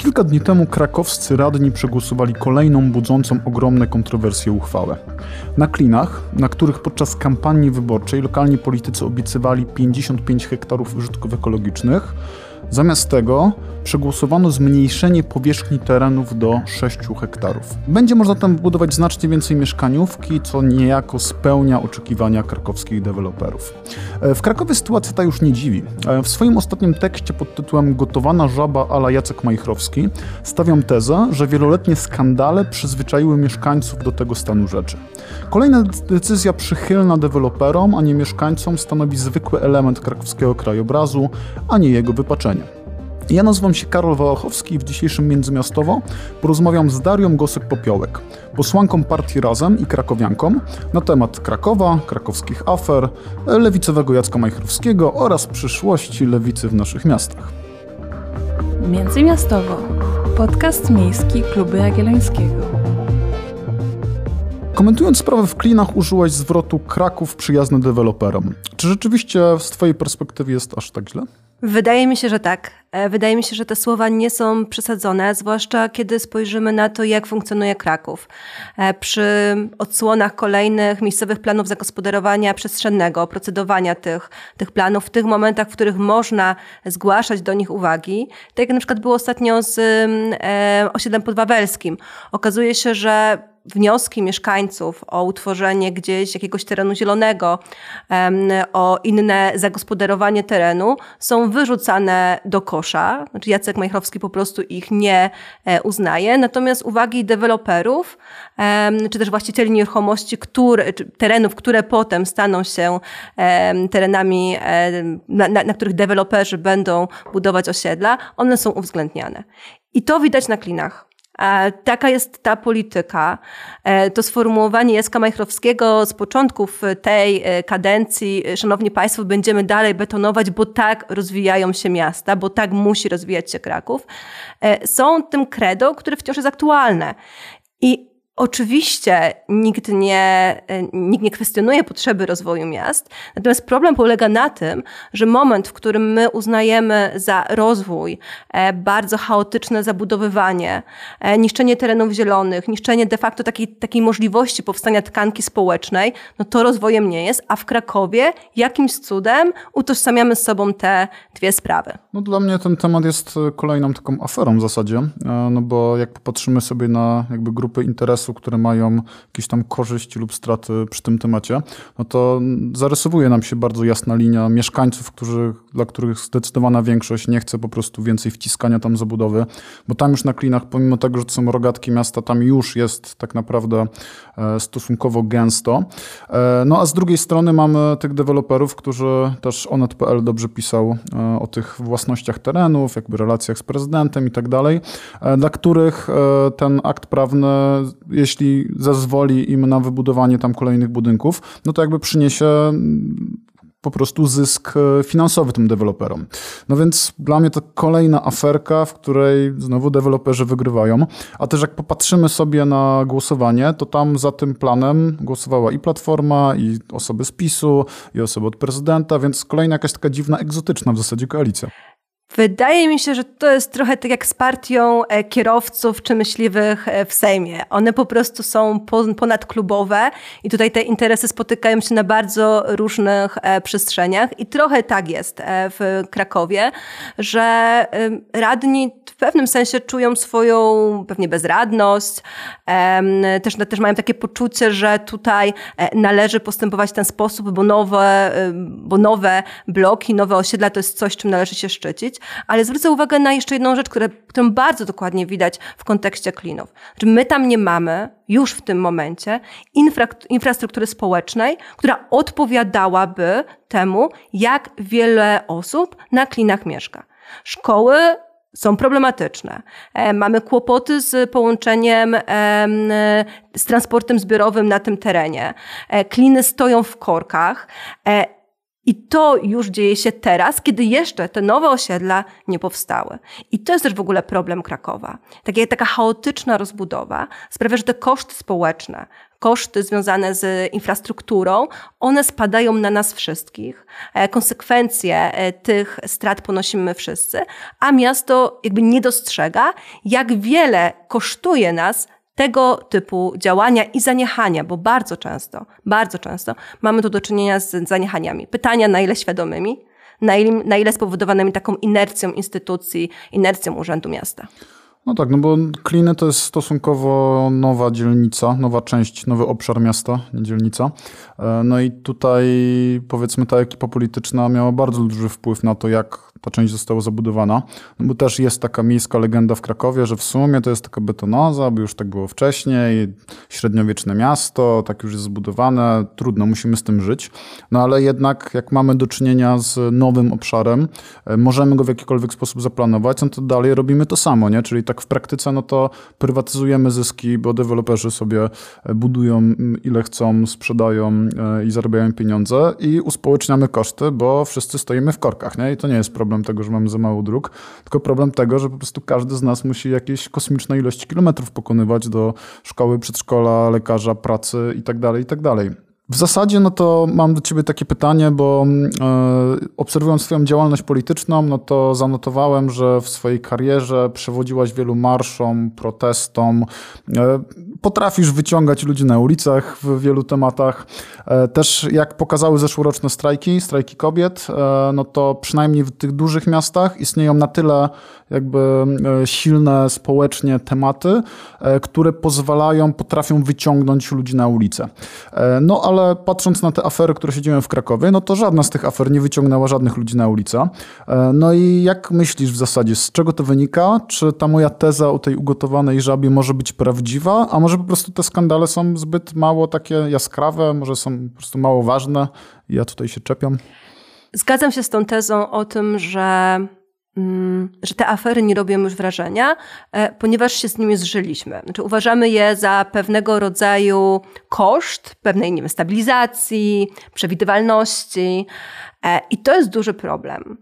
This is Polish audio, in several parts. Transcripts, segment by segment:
Kilka dni temu krakowscy radni przegłosowali kolejną budzącą ogromne kontrowersje uchwałę. Na klinach, na których podczas kampanii wyborczej lokalni politycy obiecywali 55 hektarów użytków ekologicznych, Zamiast tego przegłosowano zmniejszenie powierzchni terenów do 6 hektarów. Będzie można tam budować znacznie więcej mieszkaniówki, co niejako spełnia oczekiwania krakowskich deweloperów. E, w Krakowie sytuacja ta już nie dziwi. E, w swoim ostatnim tekście pod tytułem Gotowana żaba ala Jacek Majchrowski stawiam tezę, że wieloletnie skandale przyzwyczaiły mieszkańców do tego stanu rzeczy. Kolejna decyzja przychylna deweloperom, a nie mieszkańcom stanowi zwykły element krakowskiego krajobrazu, a nie jego wypaczenie. Ja nazywam się Karol Wałachowski i w dzisiejszym Międzymiastowo porozmawiam z Darią Gosek-Popiołek, posłanką partii Razem i krakowianką na temat Krakowa, krakowskich afer, lewicowego Jacka Majchrowskiego oraz przyszłości lewicy w naszych miastach. Międzymiastowo. Podcast miejski Kluby Jagiellońskiego. Komentując sprawę w klinach, użyłaś zwrotu Kraków przyjazny deweloperom. Czy rzeczywiście z Twojej perspektywy jest aż tak źle? Wydaje mi się, że tak. E, wydaje mi się, że te słowa nie są przesadzone, zwłaszcza kiedy spojrzymy na to, jak funkcjonuje Kraków. E, przy odsłonach kolejnych miejscowych planów zagospodarowania przestrzennego, procedowania tych, tych planów, w tych momentach, w których można zgłaszać do nich uwagi, tak jak na przykład było ostatnio z e, osiedlem podwawelskim. Okazuje się, że wnioski mieszkańców o utworzenie gdzieś jakiegoś terenu zielonego, o inne zagospodarowanie terenu są wyrzucane do kosza. Znaczy Jacek Majchrowski po prostu ich nie e, uznaje. Natomiast uwagi deweloperów, czy też właścicieli nieruchomości, które, terenów, które potem staną się terenami, na, na, na których deweloperzy będą budować osiedla, one są uwzględniane. I to widać na klinach. Taka jest ta polityka. E, to sformułowanie Jaska Majchrowskiego z początków tej e, kadencji, e, szanowni państwo, będziemy dalej betonować, bo tak rozwijają się miasta, bo tak musi rozwijać się Kraków, są tym credo, które wciąż jest aktualne. I Oczywiście nikt nie, nikt nie kwestionuje potrzeby rozwoju miast, natomiast problem polega na tym, że moment, w którym my uznajemy za rozwój e, bardzo chaotyczne zabudowywanie, e, niszczenie terenów zielonych, niszczenie de facto takiej, takiej możliwości powstania tkanki społecznej, no to rozwojem nie jest, a w Krakowie jakimś cudem utożsamiamy z sobą te dwie sprawy. No dla mnie ten temat jest kolejną taką aferą w zasadzie, e, no bo jak popatrzymy sobie na jakby grupy interesów, które mają jakieś tam korzyści lub straty przy tym temacie, no to zarysowuje nam się bardzo jasna linia mieszkańców, którzy, dla których zdecydowana większość nie chce po prostu więcej wciskania tam zabudowy, bo tam już na klinach, pomimo tego, że to są rogatki miasta, tam już jest tak naprawdę e, stosunkowo gęsto. E, no a z drugiej strony mamy tych deweloperów, którzy też Onet.pl dobrze pisał e, o tych własnościach terenów, jakby relacjach z prezydentem i tak dalej, dla których ten akt prawny jeśli zezwoli im na wybudowanie tam kolejnych budynków, no to jakby przyniesie mm, po prostu zysk e, finansowy tym deweloperom. No więc dla mnie to kolejna aferka, w której znowu deweloperzy wygrywają. A też jak popatrzymy sobie na głosowanie, to tam za tym planem głosowała i Platforma, i osoby z PiSu, i osoby od prezydenta, więc kolejna jakaś taka dziwna, egzotyczna w zasadzie koalicja. Wydaje mi się, że to jest trochę tak jak z partią e, kierowców czy myśliwych e, w Sejmie. One po prostu są ponadklubowe i tutaj te interesy spotykają się na bardzo różnych e, przestrzeniach. I trochę tak jest w Krakowie, że radni w pewnym sensie czują swoją pewnie bezradność, też, też mają takie poczucie, że tutaj należy postępować w ten sposób, bo nowe, bo nowe bloki, nowe osiedla to jest coś, czym należy się szczycić ale zwrócę uwagę na jeszcze jedną rzecz, które, którą bardzo dokładnie widać w kontekście klinów. Znaczy my tam nie mamy już w tym momencie infra, infrastruktury społecznej, która odpowiadałaby temu, jak wiele osób na klinach mieszka. Szkoły są problematyczne. E, mamy kłopoty z połączeniem z transportem zbiorowym na tym terenie. E, kliny stoją w korkach. I to już dzieje się teraz, kiedy jeszcze te nowe osiedla nie powstały. I to jest też w ogóle problem Krakowa. Takie, taka chaotyczna rozbudowa sprawia, że te koszty społeczne, koszty związane z infrastrukturą, one spadają na nas wszystkich. E, konsekwencje e, tych strat ponosimy wszyscy, a miasto jakby nie dostrzega, jak wiele kosztuje nas tego typu działania i zaniechania, bo bardzo często, bardzo często mamy tu do czynienia z zaniechaniami. Pytania, na ile świadomymi, na ile, na ile spowodowanymi taką inercją instytucji, inercją Urzędu Miasta. No tak, no bo Kliny to jest stosunkowo nowa dzielnica, nowa część, nowy obszar miasta, nie dzielnica. E, no i tutaj powiedzmy ta ekipa polityczna miała bardzo duży wpływ na to, jak ta część została zabudowana. No bo też jest taka miejska legenda w Krakowie, że w sumie to jest taka betonoza, bo już tak było wcześniej, średniowieczne miasto, tak już jest zbudowane, trudno, musimy z tym żyć. No ale jednak jak mamy do czynienia z nowym obszarem, e, możemy go w jakikolwiek sposób zaplanować, no to dalej robimy to samo, nie? Czyli tak w praktyce, no to prywatyzujemy zyski, bo deweloperzy sobie e, budują ile chcą, sprzedają e, i zarabiają pieniądze i uspołeczniamy koszty, bo wszyscy stoimy w korkach, nie? I to nie jest problem tego, że mamy za mało dróg, tylko problem tego, że po prostu każdy z nas musi jakieś kosmiczne ilości kilometrów pokonywać do szkoły, przedszkola, lekarza, pracy itd., tak itd. Tak w zasadzie, no to mam do ciebie takie pytanie, bo e, obserwując swoją działalność polityczną, no to zanotowałem, że w swojej karierze przewodziłaś wielu marszom, protestom. E, potrafisz wyciągać ludzi na ulicach w wielu tematach. E, też jak pokazały zeszłoroczne strajki, strajki kobiet, no to przynajmniej w tych dużych miastach istnieją na tyle jakby silne społecznie tematy, które pozwalają, potrafią wyciągnąć ludzi na ulicę. No ale patrząc na te afery, które się dzieją w Krakowie, no to żadna z tych afer nie wyciągnęła żadnych ludzi na ulicę. No i jak myślisz w zasadzie, z czego to wynika? Czy ta moja teza o tej ugotowanej żabie może być prawdziwa, a może po prostu te skandale są zbyt mało takie jaskrawe, może są po prostu mało ważne ja tutaj się czepiam? Zgadzam się z tą tezą o tym, że że te afery nie robią już wrażenia, e, ponieważ się z nimi zżyliśmy. Znaczy, uważamy je za pewnego rodzaju koszt pewnej nie wiem, stabilizacji, przewidywalności. E, I to jest duży problem.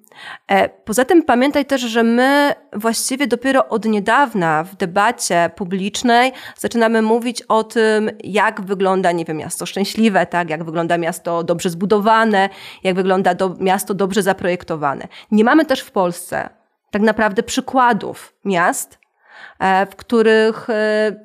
E, poza tym pamiętaj też, że my właściwie dopiero od niedawna w debacie publicznej zaczynamy mówić o tym, jak wygląda, nie wiem, miasto szczęśliwe, tak? jak wygląda miasto dobrze zbudowane, jak wygląda do, miasto dobrze zaprojektowane. Nie mamy też w Polsce tak naprawdę przykładów miast, e, w których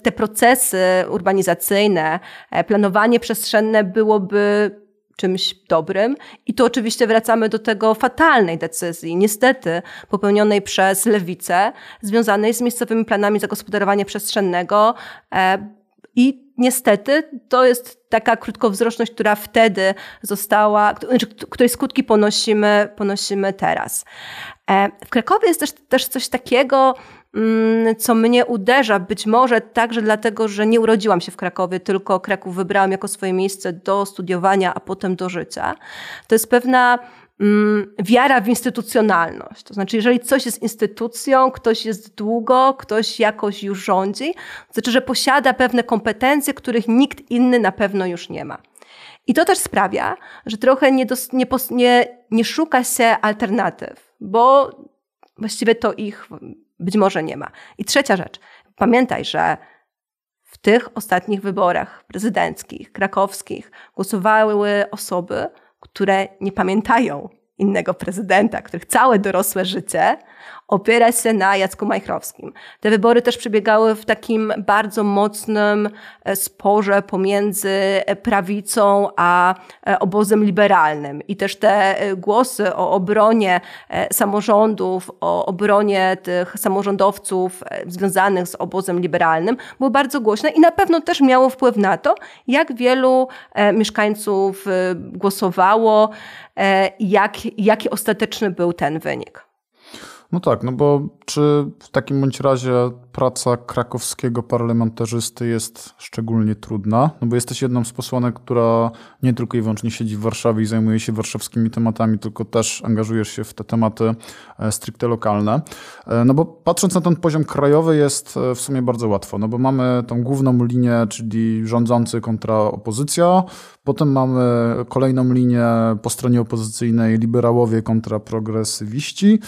te procesy urbanizacyjne, planowanie przestrzenne byłoby czymś dobrym. I tu oczywiście wracamy do tego fatalnej decyzji, niestety popełnionej przez lewicę, związanej z miejscowymi planami zagospodarowania przestrzennego. E, I niestety to jest taka krótkowzroczność, która wtedy została, znaczy, której skutki ponosimy, ponosimy teraz. E, w Krakowie jest też, też coś takiego, co mnie uderza, być może także dlatego, że nie urodziłam się w Krakowie, tylko Kraków wybrałam jako swoje miejsce do studiowania, a potem do życia. To jest pewna mm, wiara w instytucjonalność. To znaczy, jeżeli coś jest instytucją, ktoś jest długo, ktoś jakoś już rządzi, to znaczy, że posiada pewne kompetencje, których nikt inny na pewno już nie ma. I to też sprawia, że trochę nie, dos, nie, nie, nie szuka się alternatyw, bo właściwie to ich być może nie ma. I trzecia rzecz. Pamiętaj, że w tych ostatnich wyborach prezydenckich, krakowskich głosowały osoby, które nie pamiętają innego prezydenta, których całe dorosłe życie opiera się na Jacku Majchrowskim. Te wybory też przebiegały w takim bardzo mocnym e, sporze pomiędzy e, prawicą a e, obozem liberalnym. I też te głosy o obronie samorządów, o obronie tych samorządowców związanych z obozem liberalnym były bardzo głośne i na pewno też miało wpływ na to, jak wielu mieszkańców głosowało, jak, jaki ostateczny był ten wynik. No tak, no bo czy w takim bądź razie praca krakowskiego parlamentarzysty jest szczególnie trudna? No bo jesteś jedną z posłanek, która nie tylko i wyłącznie siedzi w Warszawie i zajmuje się warszawskimi tematami, tylko też angażujesz się w te tematy e, stricte lokalne. E, no bo patrząc na ten poziom krajowy jest e, w sumie bardzo łatwo, no bo mamy tą główną linię, czyli rządzący kontra opozycja, potem mamy kolejną linię po stronie opozycyjnej liberałowie kontra progresywiści,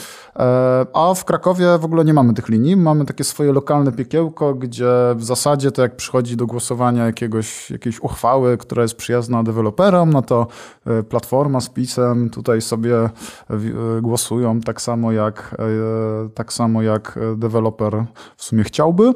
a w Krakowie Warszawie w ogóle nie mamy tych linii. Mamy takie swoje lokalne piekiełko, gdzie w zasadzie to jak przychodzi do głosowania jakiegoś, jakiejś uchwały, która jest przyjazna deweloperom, no to e, Platforma z PiSem tutaj sobie e, głosują tak samo jak, tak samo jak deweloper w sumie chciałby.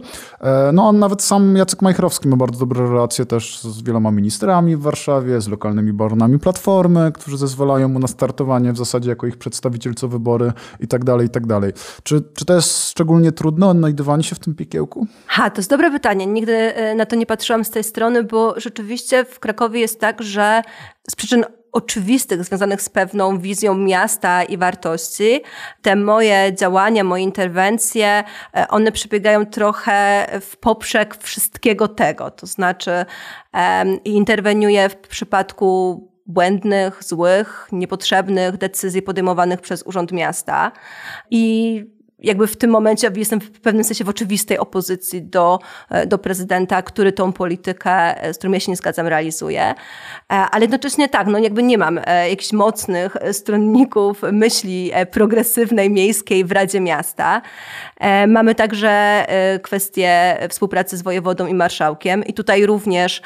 No a nawet sam Jacek Majchrowski ma bardzo dobre relacje też z wieloma ministrami w Warszawie, z lokalnymi baronami Platformy, którzy zezwalają mu na startowanie w zasadzie jako ich przedstawiciel co wybory i tak dalej, i tak dalej. Czy, czy to jest szczególnie trudne odnajdywanie się w tym piekiełku? Ha, to jest dobre pytanie. Nigdy e, na to nie patrzyłam z tej strony, bo rzeczywiście w Krakowie jest tak, że z przyczyn oczywistych, związanych z pewną wizją miasta i wartości. Te moje działania, moje interwencje, e, one przebiegają trochę w poprzek wszystkiego tego. To znaczy, um, interweniuję w przypadku błędnych, złych, niepotrzebnych decyzji podejmowanych przez Urząd Miasta. I jakby w tym momencie jestem w pewnym sensie w oczywistej opozycji do, e, do prezydenta, który tą politykę, e, z którą ja się nie zgadzam, realizuje. E, ale jednocześnie tak, no jakby nie mam jakichś mocnych stronników myśli progresywnej, miejskiej w Radzie Miasta. Mamy także kwestię współpracy z wojewodą i marszałkiem i tutaj również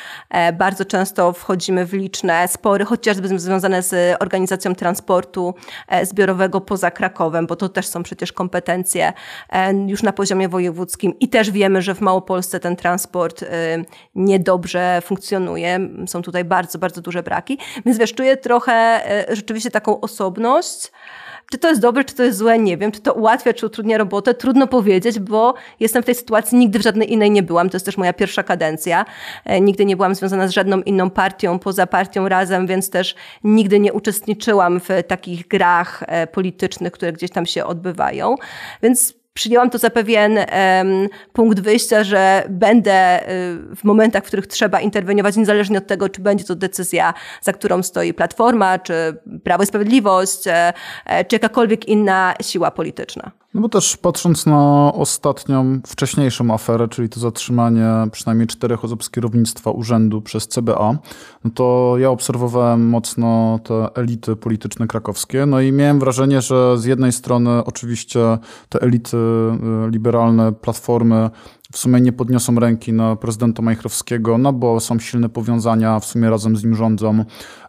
bardzo często wchodzimy w liczne spory, chociażby związane z organizacją transportu zbiorowego poza Krakowem, bo to też są przecież kompetencje e, już na poziomie wojewódzkim i też wiemy, że w Małopolsce ten transport e, niedobrze funkcjonuje. Są tutaj bardzo, bardzo duże braki. Więc wiesz, czuję trochę e, rzeczywiście taką osobność, czy to jest dobre, czy to jest złe, nie wiem. Czy to ułatwia, czy utrudnia robotę, trudno powiedzieć, bo jestem w tej sytuacji, nigdy w żadnej innej nie byłam. To jest też moja pierwsza kadencja. Nigdy nie byłam związana z żadną inną partią, poza partią razem, więc też nigdy nie uczestniczyłam w takich grach politycznych, które gdzieś tam się odbywają. Więc przyjęłam to za pewien um, punkt wyjścia, że będę y, w momentach, w których trzeba interweniować, niezależnie od tego, czy będzie to decyzja, za którą stoi Platforma, czy Prawo i Sprawiedliwość, e, e, czy jakakolwiek inna siła polityczna. No bo też patrząc na ostatnią, wcześniejszą aferę, czyli to zatrzymanie przynajmniej czterech osób z kierownictwa urzędu przez CBA, no to ja obserwowałem mocno te elity polityczne krakowskie, no i miałem wrażenie, że z jednej strony oczywiście te elity y, liberalne, platformy w sumie nie podniosą ręki na prezydenta Majchrowskiego, no bo są silne powiązania, w sumie razem z nim rządzą.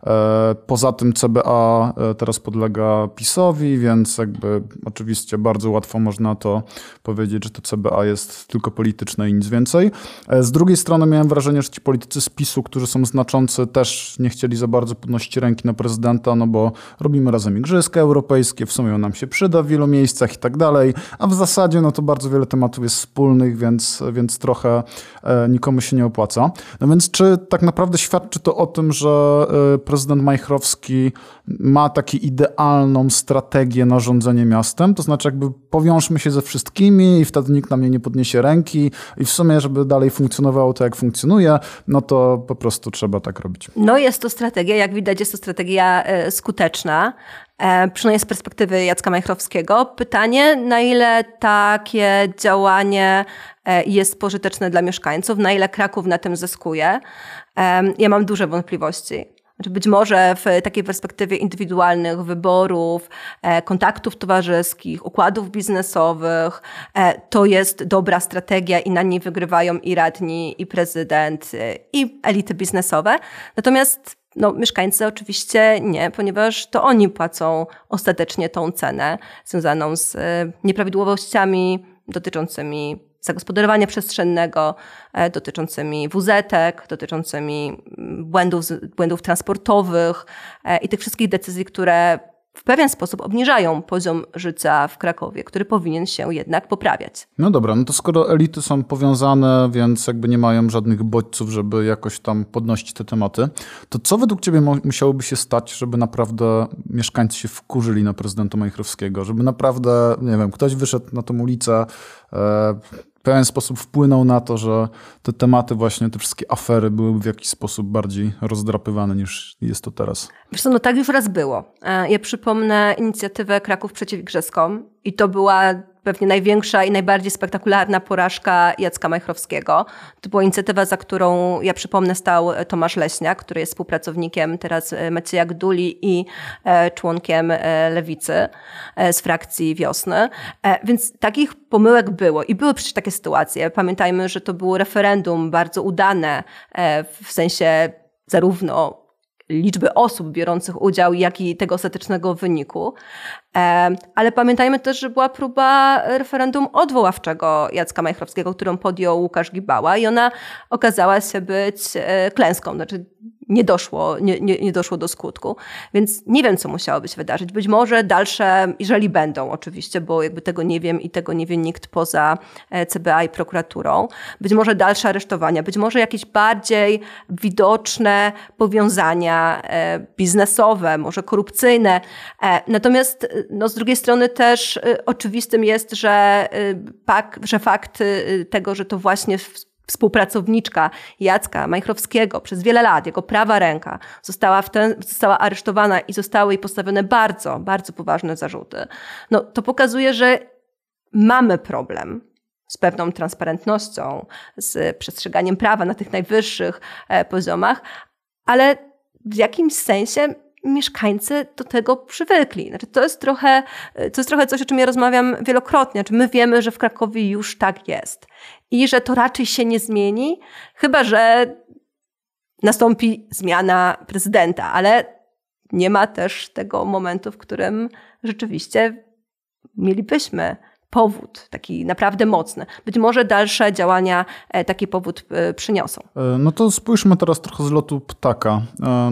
E, poza tym CBA e, teraz podlega PiSowi, więc jakby oczywiście bardzo łatwo można to powiedzieć, że to CBA jest tylko polityczne i nic więcej. E, z drugiej strony miałem wrażenie, że ci politycy z PiSu, którzy są znaczący, też nie chcieli za bardzo podnosić ręki na prezydenta, no bo robimy razem igrzyska europejskie, w sumie on nam się przyda w wielu miejscach i tak dalej, a w zasadzie no to bardzo wiele tematów jest wspólnych, więc więc, trochę e, nikomu się nie opłaca. No więc czy tak naprawdę świadczy to o tym, że e, prezydent Majchrowski ma taką idealną strategię na rządzenie miastem? To znaczy jakby powiążmy się ze wszystkimi i wtedy nikt na mnie nie podniesie ręki i w sumie, żeby dalej funkcjonowało to, jak funkcjonuje, no to po prostu trzeba tak robić. No jest to strategia, jak widać jest to strategia e, skuteczna. E, przynajmniej z perspektywy Jacka Majchrowskiego. Pytanie, na ile takie działanie e, jest pożyteczne dla mieszkańców, na ile Kraków na tym zyskuje. E, ja mam duże wątpliwości. Znaczy być może w takiej perspektywie indywidualnych wyborów, kontaktów towarzyskich, układów biznesowych, to jest dobra strategia i na niej wygrywają i radni, i prezydent, i elity biznesowe. Natomiast no, mieszkańcy oczywiście nie, ponieważ to oni płacą ostatecznie tą cenę związaną z e, nieprawidłowościami dotyczącymi zagospodarowania przestrzennego, e, dotyczącymi wuzetek, dotyczącymi mm, błędów, błędów transportowych e, i tych wszystkich decyzji, które w pewien sposób obniżają poziom życia w Krakowie, który powinien się jednak poprawiać. No dobra, no to skoro elity są powiązane, więc jakby nie mają żadnych bodźców, żeby jakoś tam podnosić te tematy, to co według ciebie musiałoby się stać, żeby naprawdę mieszkańcy się wkurzyli na prezydenta Majchrowskiego, żeby naprawdę, nie wiem, ktoś wyszedł na tą ulicę, e, pewien sposób wpłynął na to, że te tematy, właśnie te wszystkie afery były w jakiś sposób bardziej rozdrapywane niż jest to teraz. Wiesz co, no tak już raz było. E, ja przypomnę inicjatywę Kraków przeciw Igrzyskom i to była pewnie największa i najbardziej spektakularna porażka Jacka Majchrowskiego. To była inicjatywa, za którą, ja przypomnę, stał Tomasz Leśniak, który jest współpracownikiem teraz Macieja Gduli i członkiem Lewicy z frakcji Wiosny. Więc takich pomyłek było i były przecież takie sytuacje. Pamiętajmy, że to było referendum bardzo udane w sensie zarówno liczby osób biorących udział, jak i tego ostatecznego wyniku. Ale pamiętajmy też, że była próba referendum odwoławczego Jacka Majchrowskiego, którą podjął Łukasz Gibała i ona okazała się być e, klęską. Znaczy nie doszło, nie, nie, nie, doszło do skutku. Więc nie wiem, co musiałoby się wydarzyć. Być może dalsze, jeżeli będą oczywiście, bo jakby tego nie wiem i tego nie wie nikt poza e, CBA i prokuraturą, być może dalsze aresztowania, być może jakieś bardziej widoczne powiązania e, biznesowe, może korupcyjne. E, natomiast no, z drugiej strony też oczywistym jest, że, że fakt tego, że to właśnie współpracowniczka Jacka Majchrowskiego przez wiele lat, jego prawa ręka, została, w ten, została aresztowana i zostały jej postawione bardzo, bardzo poważne zarzuty, no to pokazuje, że mamy problem z pewną transparentnością, z przestrzeganiem prawa na tych najwyższych e, poziomach, ale w jakimś sensie mieszkańcy do tego przywykli. Znaczy, to, jest trochę, to jest trochę coś, o czym ja rozmawiam wielokrotnie. Znaczy, my wiemy, że w Krakowie już tak jest i że to raczej się nie zmieni, chyba że nastąpi zmiana prezydenta, ale nie ma też tego momentu, w którym rzeczywiście mielibyśmy powód, taki naprawdę mocny. Być może dalsze działania e, taki powód e, przyniosą. E, no to spójrzmy teraz trochę z lotu ptaka.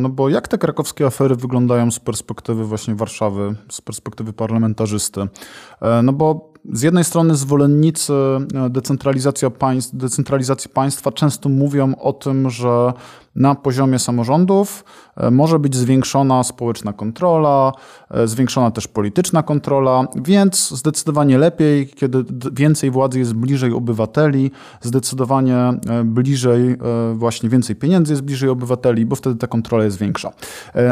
No bo jak te krakowskie afery wyglądają z perspektywy właśnie Warszawy, z perspektywy parlamentarzysty? No bo z jednej strony zwolennicy decentralizacji państw, decentralizacji państwa często mówią o tym, że na poziomie samorządów e, może być zwiększona społeczna kontrola, e, zwiększona też polityczna kontrola, więc zdecydowanie lepiej, kiedy więcej władzy jest bliżej obywateli, zdecydowanie e, bliżej, właśnie więcej pieniędzy jest bliżej obywateli, bo wtedy ta kontrola jest większa.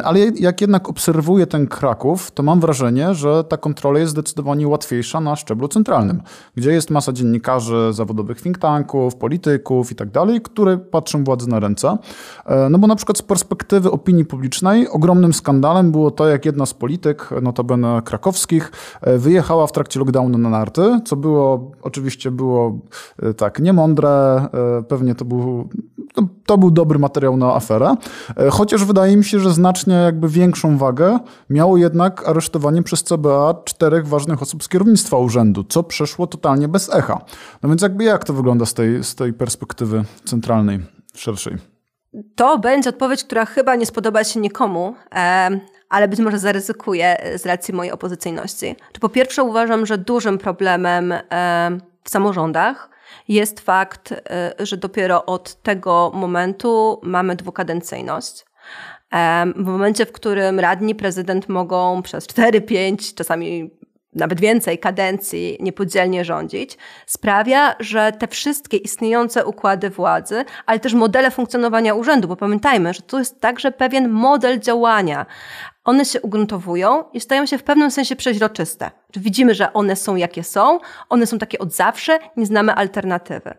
Ale jak jednak obserwuję ten Kraków, to mam wrażenie, że ta kontrola jest zdecydowanie łatwiejsza na szczeblu centralnym, gdzie jest masa dziennikarzy, zawodowych think tanków, polityków i tak dalej, które patrzą władzy na ręce. E, no bo na przykład z perspektywy opinii publicznej ogromnym skandalem było to, jak jedna z polityk, notabene krakowskich, e, wyjechała w trakcie lockdownu na narty, co było, oczywiście było e, tak niemądre, pewnie to był, to, to był dobry materiał na aferę, chociaż wydaje mi się, że znacznie jakby większą wagę miało jednak aresztowanie przez CBA czterech ważnych osób z kierownictwa urzędu, co przeszło totalnie bez echa. No więc jakby jak to wygląda z tej, z tej perspektywy centralnej, szerszej? To będzie odpowiedź, która chyba nie spodoba się nikomu, ale być może zaryzykuję z racji mojej opozycyjności. Po pierwsze, uważam, że dużym problemem w samorządach jest fakt, e, że dopiero od tego momentu mamy dwukadencyjność. W momencie, w którym radni, prezydent mogą przez 4, 5, czasami nawet więcej kadencji niepodzielnie rządzić, sprawia, że te wszystkie istniejące układy władzy, ale też modele funkcjonowania urzędu, bo pamiętajmy, że to jest także pewien model działania. One się ugruntowują i stają się w pewnym sensie przeźroczyste. Widzimy, że one są jakie są, one są takie od zawsze, nie znamy alternatywy.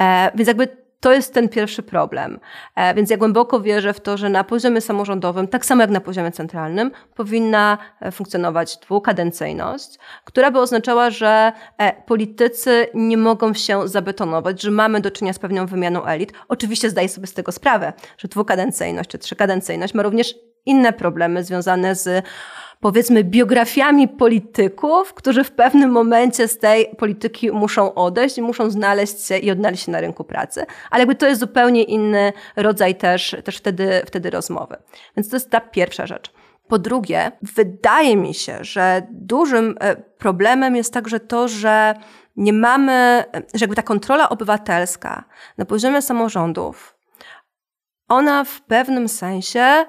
E, więc jakby to jest ten pierwszy problem. E, więc ja głęboko wierzę w to, że na poziomie samorządowym, tak samo jak na poziomie centralnym, powinna e, funkcjonować dwukadencyjność, która by oznaczała, że e, politycy nie mogą się zabetonować, że mamy do czynienia z pewną wymianą elit. Oczywiście zdaję sobie z tego sprawę, że dwukadencyjność czy trzykadencyjność ma również inne problemy związane z powiedzmy biografiami polityków, którzy w pewnym momencie z tej polityki muszą odejść i muszą znaleźć się i odnaleźć się na rynku pracy. Ale jakby to jest zupełnie inny rodzaj też, też wtedy, wtedy rozmowy. Więc to jest ta pierwsza rzecz. Po drugie, wydaje mi się, że dużym e, problemem jest także to, że nie mamy, że jakby ta kontrola obywatelska na poziomie samorządów, ona w pewnym sensie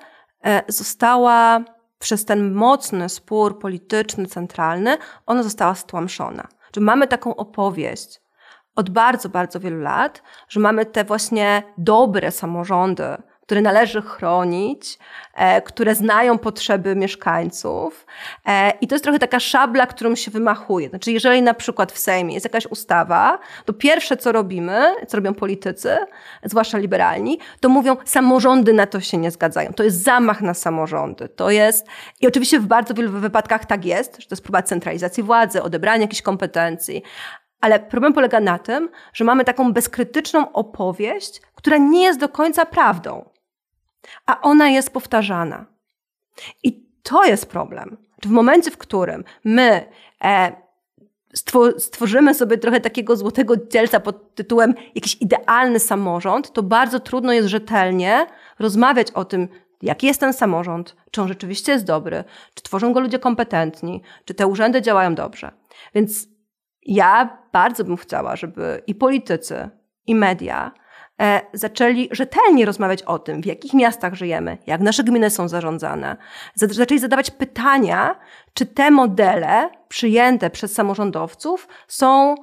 e, została przez ten mocny spór polityczny, centralny, ona została stłamszona. Że mamy taką opowieść od bardzo, bardzo wielu lat, że mamy te właśnie dobre samorządy które należy chronić, e, które znają potrzeby mieszkańców. E, I to jest trochę taka szabla, którą się wymachuje. Znaczy, jeżeli na przykład w Sejmie jest jakaś ustawa, to pierwsze, co robimy, co robią politycy, zwłaszcza liberalni, to mówią, samorządy na to się nie zgadzają. To jest zamach na samorządy. To jest, i oczywiście w bardzo wielu wypadkach tak jest, że to jest próba centralizacji władzy, odebrania jakichś kompetencji, ale problem polega na tym, że mamy taką bezkrytyczną opowieść, która nie jest do końca prawdą, a ona jest powtarzana. I to jest problem. W momencie, w którym my e, stworzymy sobie trochę takiego złotego dzielca pod tytułem jakiś idealny samorząd, to bardzo trudno jest rzetelnie rozmawiać o tym, jaki jest ten samorząd, czy on rzeczywiście jest dobry, czy tworzą go ludzie kompetentni, czy te urzędy działają dobrze. Więc ja bardzo bym chciała, żeby i politycy, i media zaczęli rzetelnie rozmawiać o tym, w jakich miastach żyjemy, jak nasze gminy są zarządzane. Zaczęli zadawać pytania, czy te modele przyjęte przez samorządowców są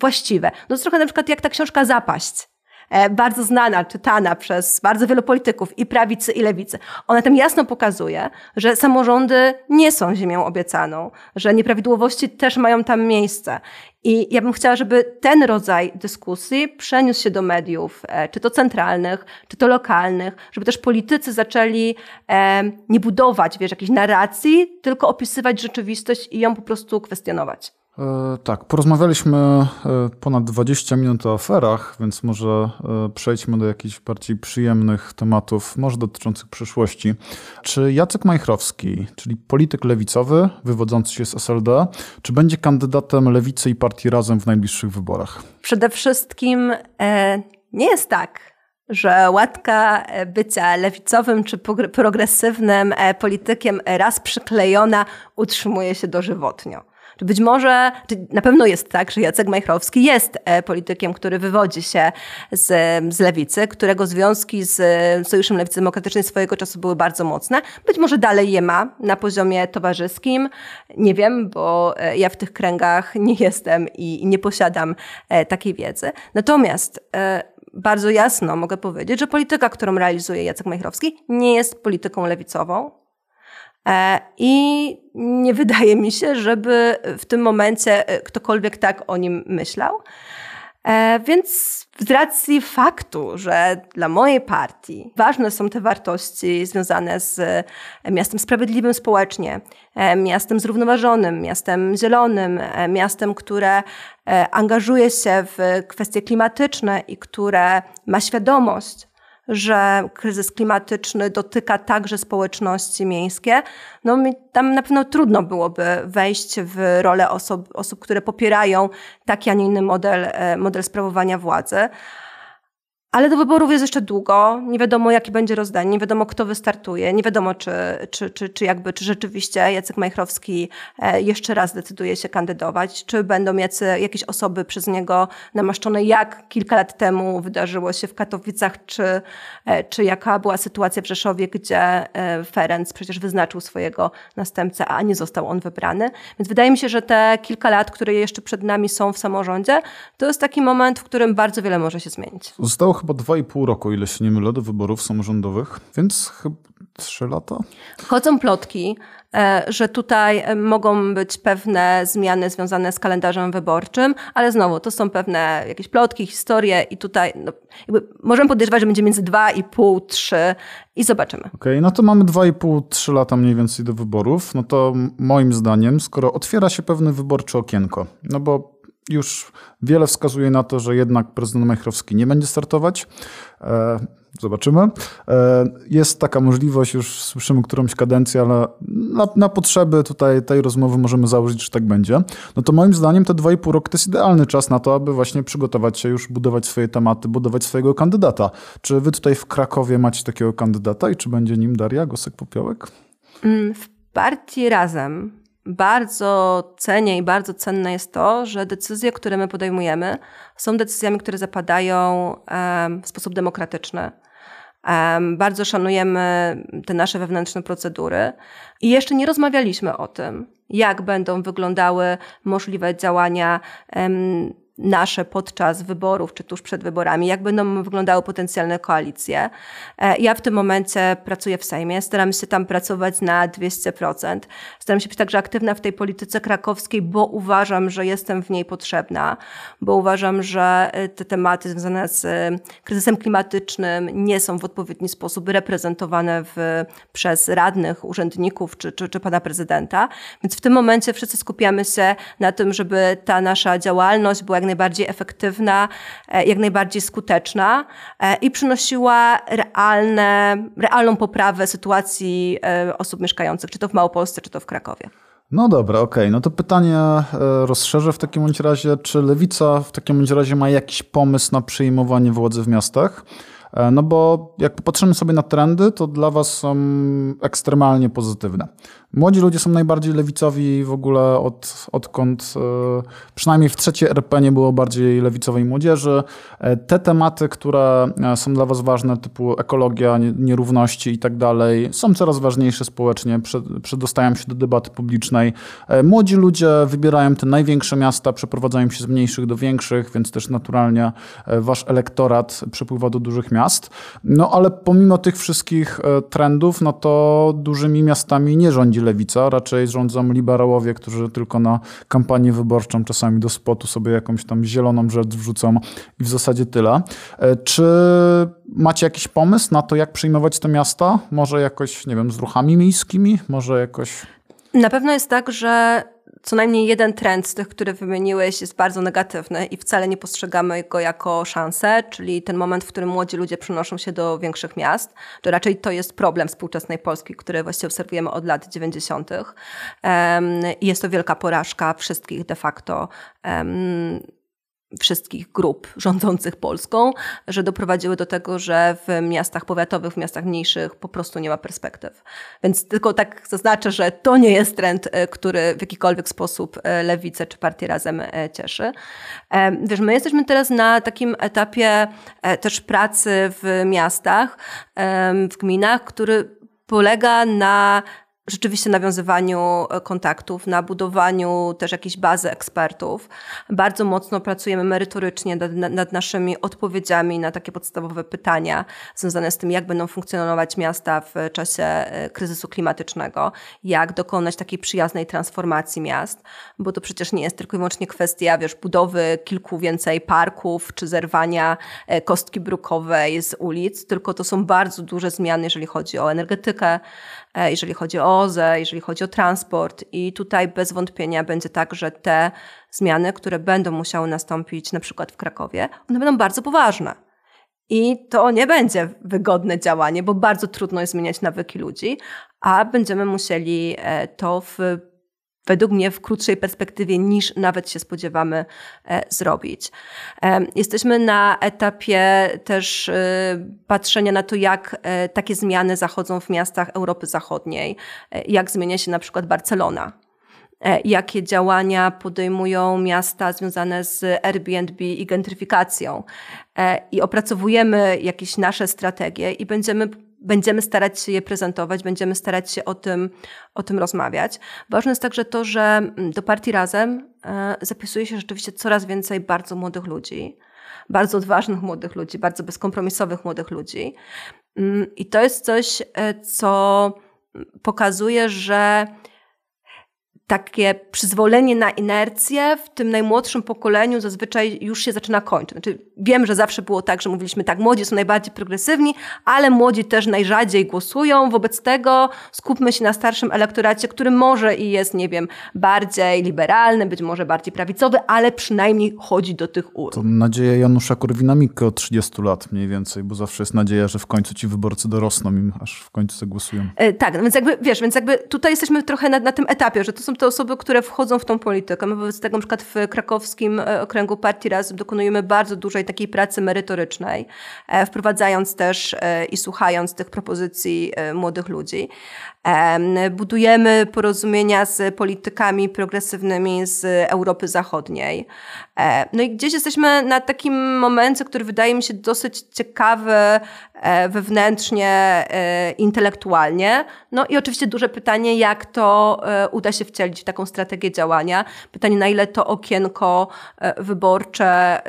właściwe. No to trochę na przykład jak ta książka Zapaść E, bardzo znana, czytana przez bardzo wielu polityków i prawicy, i lewicy. Ona tam jasno pokazuje, że samorządy nie są ziemią obiecaną, że nieprawidłowości też mają tam miejsce. I ja bym chciała, żeby ten rodzaj dyskusji przeniósł się do mediów, e, czy to centralnych, czy to lokalnych, żeby też politycy zaczęli e, nie budować, wiesz, jakiejś narracji, tylko opisywać rzeczywistość i ją po prostu kwestionować. E, tak, porozmawialiśmy e, ponad 20 minut o aferach, więc może e, przejdźmy do jakichś bardziej przyjemnych tematów, może dotyczących przyszłości. Czy Jacek Majchrowski, czyli polityk lewicowy wywodzący się z SLD, czy będzie kandydatem lewicy i partii Razem w najbliższych wyborach? Przede wszystkim nie jest tak, że łatka bycia lewicowym czy progresywnym politykiem raz przyklejona utrzymuje się dożywotnio. Czy być może, czy na pewno jest tak, że Jacek Majchrowski jest e, politykiem, który wywodzi się z, z lewicy, którego związki z Sojuszem Lewicy Demokratycznej swojego czasu były bardzo mocne. Być może dalej je ma na poziomie towarzyskim. Nie wiem, bo e, ja w tych kręgach nie jestem i nie posiadam e, takiej wiedzy. Natomiast bardzo jasno mogę powiedzieć, że polityka, którą realizuje Jacek Majchrowski, nie jest polityką lewicową, I nie wydaje mi się, żeby w tym momencie e, ktokolwiek tak o nim myślał. E, więc z racji faktu, że dla mojej partii ważne są te wartości związane z miastem sprawiedliwym społecznie, miastem zrównoważonym, miastem zielonym, miastem, które angażuje się w kwestie klimatyczne i które ma świadomość, że kryzys klimatyczny dotyka także społeczności miejskie, no mi tam na pewno trudno byłoby wejść w rolę osób, osób które popierają taki, a nie inny model, e, model sprawowania władzy. Ale do wyborów jest jeszcze długo, nie wiadomo jakie będzie rozdanie, nie wiadomo kto wystartuje, nie wiadomo czy, czy, czy, czy, jakby, czy rzeczywiście Jacek Majchrowski e, jeszcze raz decyduje się kandydować, czy będą jacy, jakieś osoby przez niego namaszczone, jak kilka lat temu wydarzyło się w Katowicach, czy, e, czy jaka była sytuacja w Rzeszowie, gdzie e, Ferenc przecież wyznaczył swojego następcę, a nie został on wybrany. Więc wydaje mi się, że te kilka lat, które jeszcze przed nami są w samorządzie, to jest taki moment, w którym bardzo wiele może się zmienić. Chyba 2,5 roku, ile się nie mylę, do wyborów samorządowych, więc chyba 3 lata. Chodzą plotki, e, że tutaj e, mogą być pewne zmiany związane z kalendarzem wyborczym, ale znowu to są pewne jakieś plotki, historie i tutaj no, możemy podejrzewać, że będzie między 2,5, 3 i zobaczymy. Okej, okay, no to mamy 2,5, 3 lata mniej więcej do wyborów, no to moim zdaniem, skoro otwiera się pewne wyborcze okienko, no bo już wiele wskazuje na to, że jednak prezydent Majchrowski nie będzie startować. E, zobaczymy. E, jest taka możliwość, już słyszymy którąś kadencję, ale na, na, potrzeby tutaj tej rozmowy możemy założyć, że tak będzie. No to moim zdaniem te 2,5 roku to jest idealny czas na to, aby właśnie przygotować się już, budować swoje tematy, budować swojego kandydata. Czy wy tutaj w Krakowie macie takiego kandydata i czy będzie nim Daria Gosek-Popiołek? Mm, w partii Razem bardzo cenię i bardzo cenne jest to, że decyzje, które my podejmujemy, są decyzjami, które zapadają w sposób demokratyczny. Bardzo szanujemy te nasze wewnętrzne procedury i jeszcze nie rozmawialiśmy o tym, jak będą wyglądały możliwe działania nasze podczas wyborów, czy tuż przed wyborami, jak będą wyglądały potencjalne koalicje. Ja w tym momencie pracuję w Sejmie, staram się tam pracować na 200%. Staram się być także aktywna w tej polityce krakowskiej, bo uważam, że jestem w niej potrzebna, bo uważam, że te tematy związane z kryzysem klimatycznym nie są w odpowiedni sposób reprezentowane w, przez radnych, urzędników czy, czy, czy pana prezydenta. Więc w tym momencie wszyscy skupiamy się na tym, żeby ta nasza działalność była jak najbardziej efektywna, e, jak najbardziej skuteczna e, i przynosiła realne, realną poprawę sytuacji e, osób mieszkających, czy to w Małopolsce, czy to w Krakowie. No dobra, okej. Okay. No to pytanie rozszerzę w takim razie. Czy Lewica w takim razie ma jakiś pomysł na przejmowanie władzy w miastach? No bo jak popatrzymy sobie na trendy, to dla was są ekstremalnie pozytywne. Młodzi ludzie są najbardziej lewicowi w ogóle od, odkąd e, przynajmniej w trzeciej RP nie było bardziej lewicowej młodzieży. E, te tematy, które są dla was ważne, typu ekologia, nierówności i tak dalej, są coraz ważniejsze społecznie, przedostają się do debaty publicznej. Młodzi ludzie wybierają te największe miasta, przeprowadzają się z mniejszych do większych, więc też naturalnie wasz elektorat przepływa do dużych miast. No ale pomimo tych wszystkich e, trendów, no to dużymi miastami nie rządzi lewica, raczej rządzą liberałowie, którzy tylko na kampanię wyborczą czasami do spotu sobie jakąś tam zieloną rzecz wrzucą i w zasadzie tyle. E, czy macie jakiś pomysł na to, jak przyjmować te miasta? Może jakoś, nie wiem, z ruchami miejskimi? Może jakoś... Na pewno jest tak, że co najmniej jeden trend z tych, które wymieniłeś, jest bardzo negatywny i wcale nie postrzegamy go jako szansę, czyli ten moment, w którym młodzi ludzie przenoszą się do większych miast, to raczej to jest problem współczesnej Polski, który właściwie obserwujemy od lat 90. I jest to wielka porażka wszystkich de facto wszystkich grup rządzących Polską, że doprowadziły do tego, że w miastach powiatowych, w miastach mniejszych po prostu nie ma perspektyw. Więc tylko tak zaznaczę, że to nie jest trend, e, który w jakikolwiek sposób e, Lewicę czy Partię Razem e, cieszy. Wiesz, my jesteśmy teraz na takim etapie też pracy w miastach, w gminach, który polega na rzeczywiście nawiązywaniu e, kontaktów, na budowaniu też jakiejś bazy ekspertów. Bardzo mocno pracujemy merytorycznie nad, nad, naszymi odpowiedziami na takie podstawowe pytania związane z tym, jak będą funkcjonować miasta w czasie e, kryzysu klimatycznego, jak dokonać takiej przyjaznej transformacji miast, bo to przecież nie jest tylko i wyłącznie kwestia, wiesz, budowy kilku więcej parków, czy zerwania e, kostki brukowej z ulic, tylko to są bardzo duże zmiany, jeżeli chodzi o energetykę, jeżeli chodzi o OZE, jeżeli chodzi o transport. I tutaj bez wątpienia będzie tak, że te zmiany, które będą musiały nastąpić na przykład w Krakowie, one będą bardzo poważne. I to nie będzie wygodne działanie, bo bardzo trudno jest zmieniać nawyki ludzi, a będziemy musieli e, to w według mnie w krótszej perspektywie niż nawet się spodziewamy e, zrobić. E, jesteśmy na etapie też e, patrzenia na to, jak takie zmiany zachodzą w miastach Europy Zachodniej, jak zmienia się na przykład Barcelona jakie działania podejmują miasta związane z Airbnb i gentryfikacją. I opracowujemy jakieś nasze strategie i będziemy będziemy starać się je prezentować, będziemy starać się o tym, o tym rozmawiać. Ważne jest także to, że mm, do partii Razem e, zapisuje się rzeczywiście coraz więcej bardzo młodych ludzi, bardzo odważnych młodych ludzi, bardzo bezkompromisowych młodych ludzi. Mm, I to jest coś, e, co pokazuje, że takie przyzwolenie na inercję w tym najmłodszym pokoleniu zazwyczaj już się zaczyna kończyć. Znaczy, wiem, że zawsze było tak, że mówiliśmy tak, młodzi są najbardziej progresywni, ale młodzi też najrzadziej głosują. Wobec tego skupmy się na starszym elektoracie, który może i jest, nie wiem, bardziej liberalny, być może bardziej prawicowy, ale przynajmniej chodzi do tych urn. To nadzieja Janusza Korwina-Mikke od 30 lat mniej więcej, bo zawsze jest nadzieja, że w końcu ci wyborcy dorosną im, aż w końcu zagłosują. E, tak, no więc jakby, wiesz, więc jakby tutaj jesteśmy trochę na, na tym etapie, że to są te osoby, które wchodzą w tą politykę. My wobec tego na przykład w krakowskim e, okręgu partii Razem dokonujemy bardzo dużej takiej pracy merytorycznej, e, wprowadzając też e, i słuchając tych propozycji młodych ludzi. Budujemy porozumienia z politykami progresywnymi z Europy Zachodniej. No i gdzieś jesteśmy na takim momencie, który wydaje mi się dosyć ciekawy wewnętrznie, intelektualnie. No i oczywiście duże pytanie, jak to uda się wcielić w taką strategię działania. Pytanie, na ile to okienko wyborcze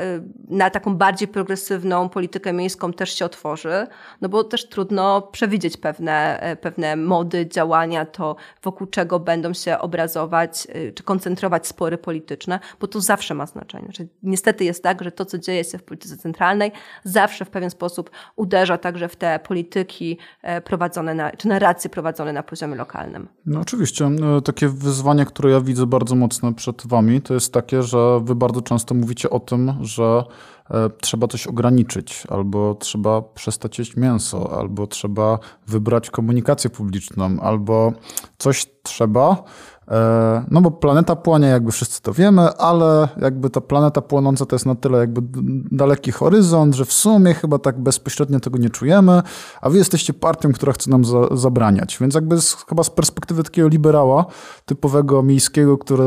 na taką bardziej progresywną politykę miejską też się otworzy, no bo też trudno przewidzieć pewne, pewne mody działania, to wokół czego będą się obrazować czy koncentrować spory polityczne, bo to zawsze ma znaczenie. Znaczy, niestety jest tak, że to, co dzieje się w polityce centralnej, zawsze w pewien sposób uderza także w te polityki e, prowadzone, na, czy narracje prowadzone na poziomie lokalnym. No oczywiście. E, takie wyzwanie, które ja widzę bardzo mocno przed wami, to jest takie, że wy bardzo często mówicie o tym, że e, trzeba coś ograniczyć, albo trzeba przestać jeść mięso, albo trzeba wybrać komunikację publiczną, albo coś trzeba, no bo planeta płonie, jakby wszyscy to wiemy, ale jakby ta planeta płonąca to jest na tyle jakby daleki horyzont, że w sumie chyba tak bezpośrednio tego nie czujemy, a wy jesteście partią, która chce nam za, zabraniać. Więc jakby z, chyba z perspektywy takiego liberała typowego miejskiego, który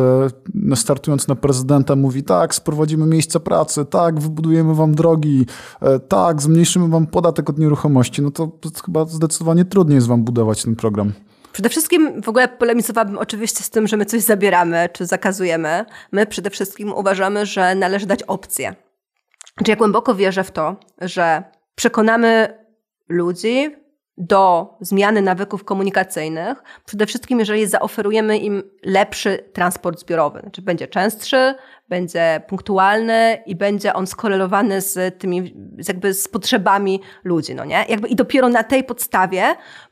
no, startując na prezydenta mówi tak, sprowadzimy miejsca pracy, tak, wybudujemy wam drogi, e, tak, zmniejszymy wam podatek od nieruchomości, no to chyba zdecydowanie trudniej jest wam budować ten program. Przede wszystkim w ogóle polemizowałabym oczywiście z tym, że my coś zabieramy czy zakazujemy. My przede wszystkim uważamy, że należy dać opcję. Znaczy ja głęboko wierzę w to, że przekonamy ludzi do zmiany nawyków komunikacyjnych, przede wszystkim jeżeli zaoferujemy im lepszy transport zbiorowy. Znaczy będzie częstszy, będzie punktualny i będzie on skorelowany z tymi, jakby z potrzebami ludzi, no nie? Jakby i dopiero na tej podstawie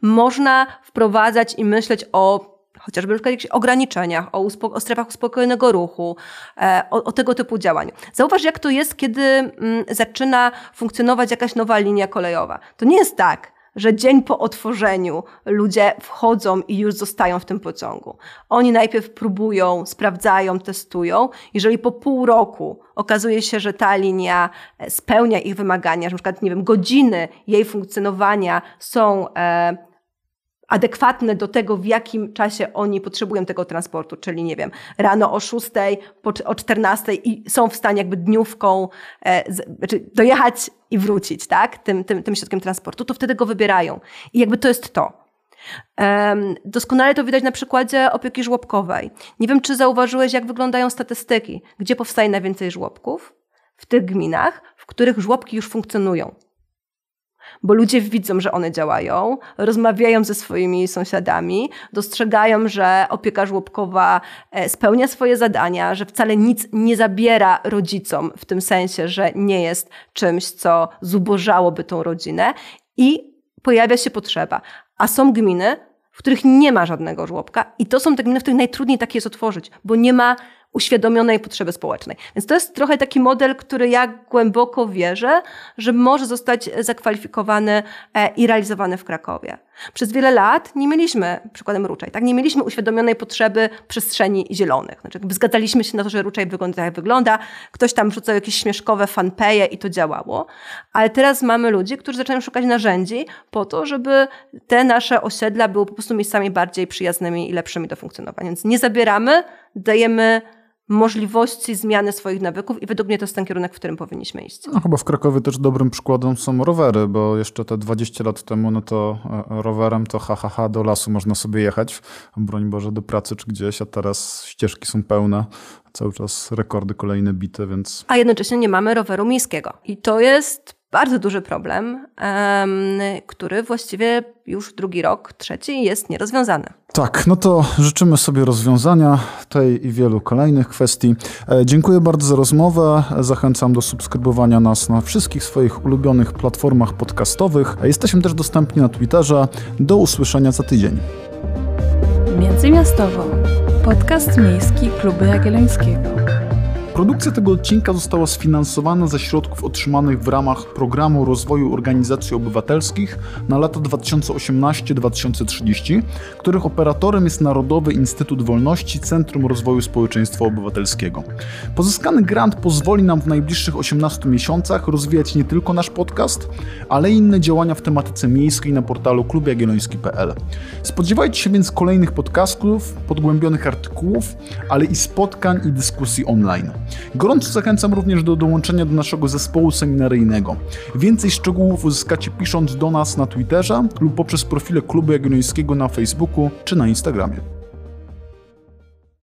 można wprowadzać i myśleć o chociażby na jakichś ograniczeniach, o, uspo- o strefach uspokojonego ruchu, e, o, o, tego typu działaniu. Zauważ, jak to jest, kiedy mm, zaczyna funkcjonować jakaś nowa linia kolejowa. To nie jest tak, że dzień po otworzeniu ludzie wchodzą i już zostają w tym pociągu. Oni najpierw próbują, sprawdzają, testują. Jeżeli po pół roku okazuje się, że ta linia e, spełnia ich wymagania, że na przykład, nie wiem, godziny jej funkcjonowania są e, adekwatne do tego, w jakim czasie oni potrzebują tego transportu, czyli nie wiem, rano o 6, o 14 i są w stanie jakby dniówką e, znaczy dojechać i wrócić, tak, tym, tym, tym środkiem transportu, to wtedy go wybierają. I jakby to jest to. Doskonale to widać na przykładzie opieki żłobkowej. Nie wiem, czy zauważyłeś, jak wyglądają statystyki, gdzie powstaje najwięcej żłobków? W tych gminach, w których żłobki już funkcjonują bo ludzie widzą, że one działają, rozmawiają ze swoimi sąsiadami, dostrzegają, że opieka żłobkowa e, spełnia swoje zadania, że wcale nic nie zabiera rodzicom, w tym sensie, że nie jest czymś, co zubożałoby tą rodzinę i pojawia się potrzeba. A są gminy, w których nie ma żadnego żłobka i to są te gminy, w których najtrudniej takie jest otworzyć, bo nie ma uświadomionej potrzeby społecznej. Więc to jest trochę taki model, który ja głęboko wierzę, że może zostać zakwalifikowany e, i realizowany w Krakowie. Przez wiele lat nie mieliśmy, przykładem Ruczaj, tak, nie mieliśmy uświadomionej potrzeby przestrzeni zielonych. Znaczy, jakby zgadzaliśmy się na to, że Ruczaj wygląda jak wygląda, ktoś tam wrzucał jakieś śmieszkowe fanpeje i to działało, ale teraz mamy ludzi, którzy zaczynają szukać narzędzi po to, żeby te nasze osiedla były po prostu miejscami bardziej przyjaznymi i lepszymi do funkcjonowania. Więc nie zabieramy, dajemy możliwości zmiany swoich nawyków i według mnie to jest ten kierunek, w którym powinniśmy iść. No, chyba w Krakowie też dobrym przykładem są rowery, bo jeszcze te 20 lat temu, no to e, rowerem to ha, ha, ha do lasu można sobie jechać, broń Boże do pracy czy gdzieś, a teraz ścieżki są pełne, cały czas rekordy kolejne bite, więc... A jednocześnie nie mamy roweru miejskiego i to jest bardzo duży problem, który właściwie już drugi rok, trzeci jest nierozwiązany. Tak, no to życzymy sobie rozwiązania tej i wielu kolejnych kwestii. E, dziękuję bardzo za rozmowę. Zachęcam do subskrybowania nas na wszystkich swoich ulubionych platformach podcastowych. Jesteśmy też dostępni na Twitterze. Do usłyszenia za tydzień. Międzymiastowo. Podcast miejski Klubu Jagiellońskiego. Produkcja tego odcinka została sfinansowana ze środków otrzymanych w ramach Programu Rozwoju Organizacji Obywatelskich na lata 2018-2030, których operatorem jest Narodowy Instytut Wolności Centrum Rozwoju Społeczeństwa Obywatelskiego. Pozyskany grant pozwoli nam w najbliższych 18 miesiącach rozwijać nie tylko nasz podcast, ale i inne działania w tematyce miejskiej na portalu klubjagielloński.pl. Spodziewajcie się więc kolejnych podcastów, podgłębionych artykułów, ale i spotkań i dyskusji online. Gorąco zachęcam również do dołączenia do naszego zespołu seminaryjnego. Więcej szczegółów uzyskacie pisząc do nas na Twitterze lub poprzez profile Klubu Jagiellońskiego na Facebooku czy na Instagramie.